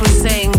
was saying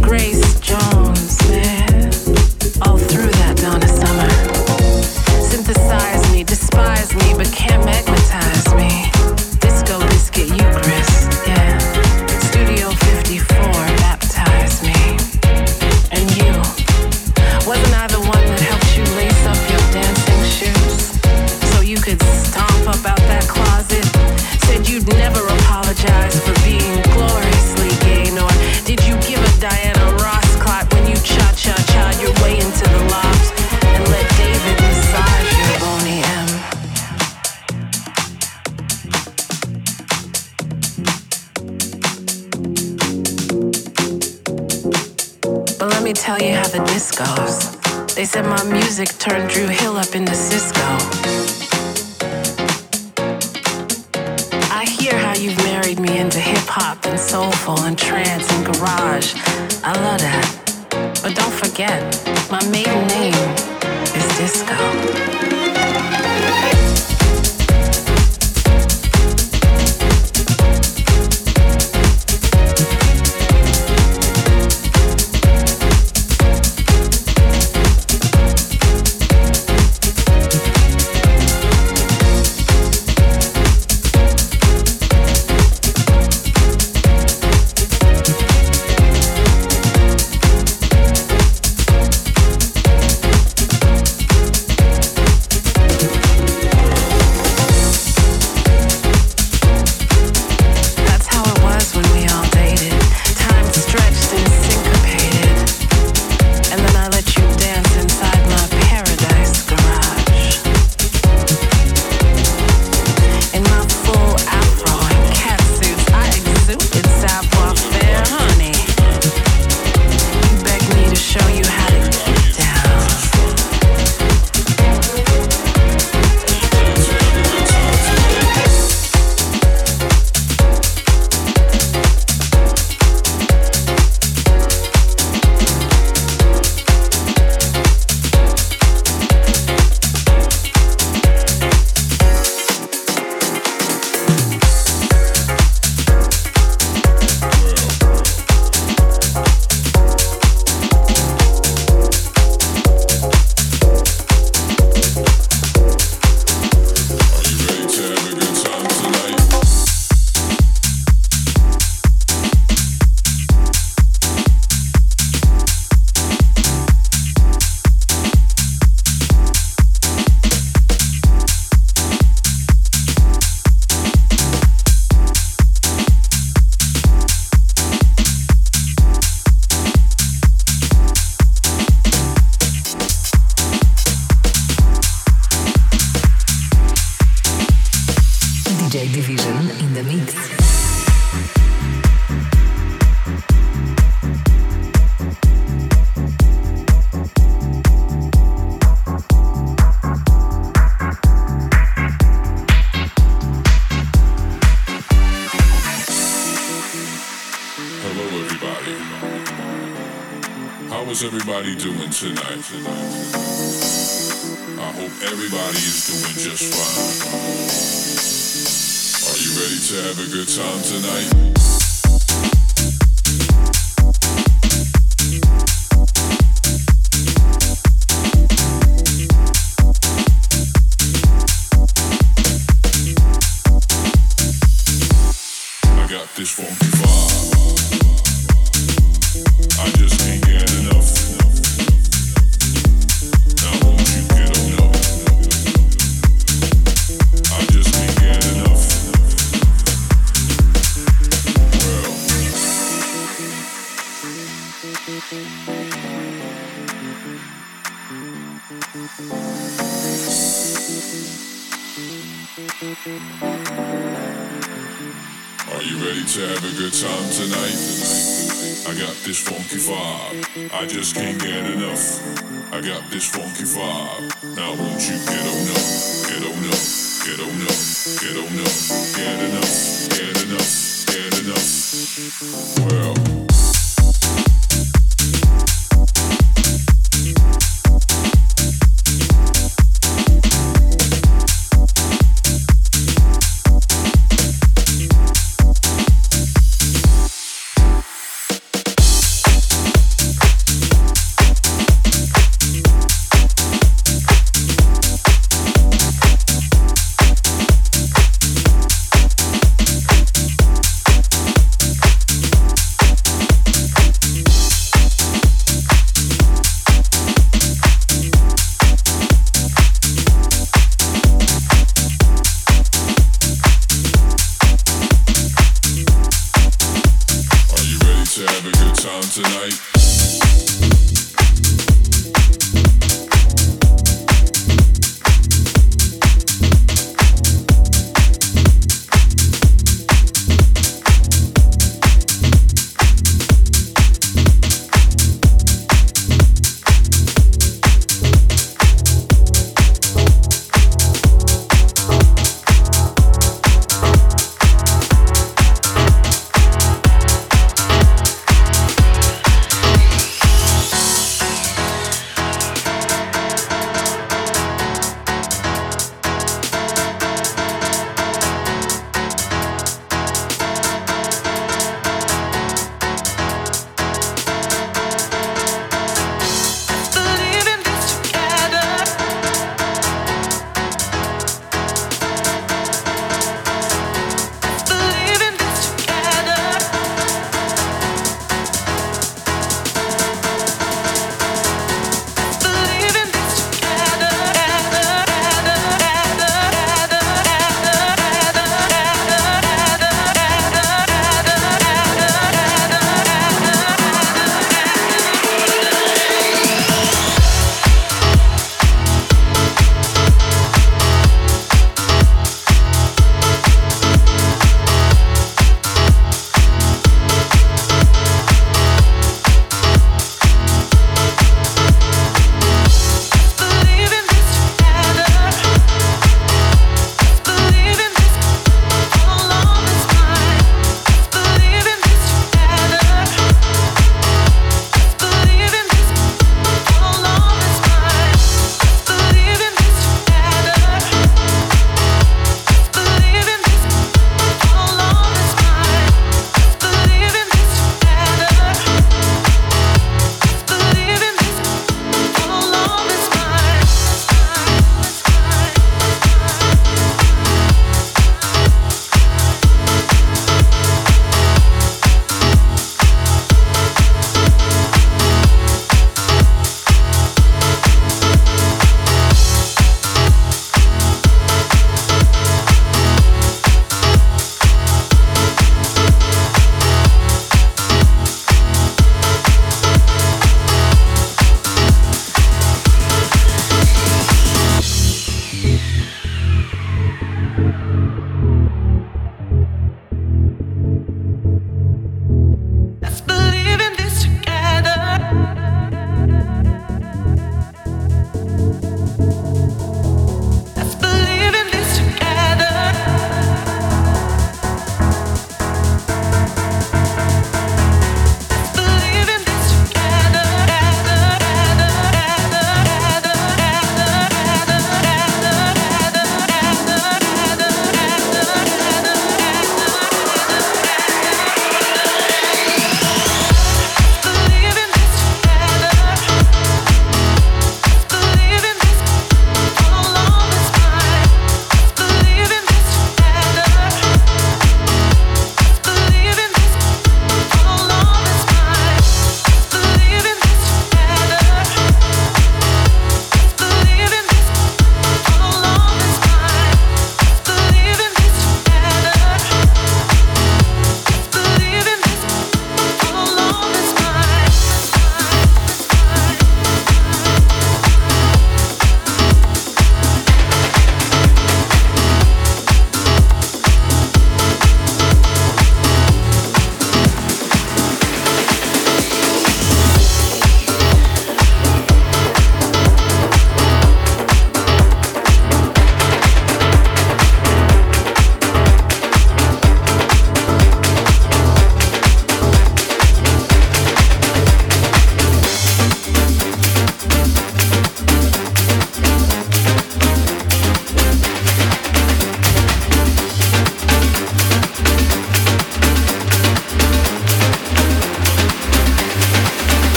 Are you ready to have a good time tonight? I got this funky vibe. I just can't get enough. I got this funky vibe. Now won't you get on up? Get on up. Get on up. Get on up. Get enough. Get enough. Get enough. Well.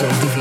Digital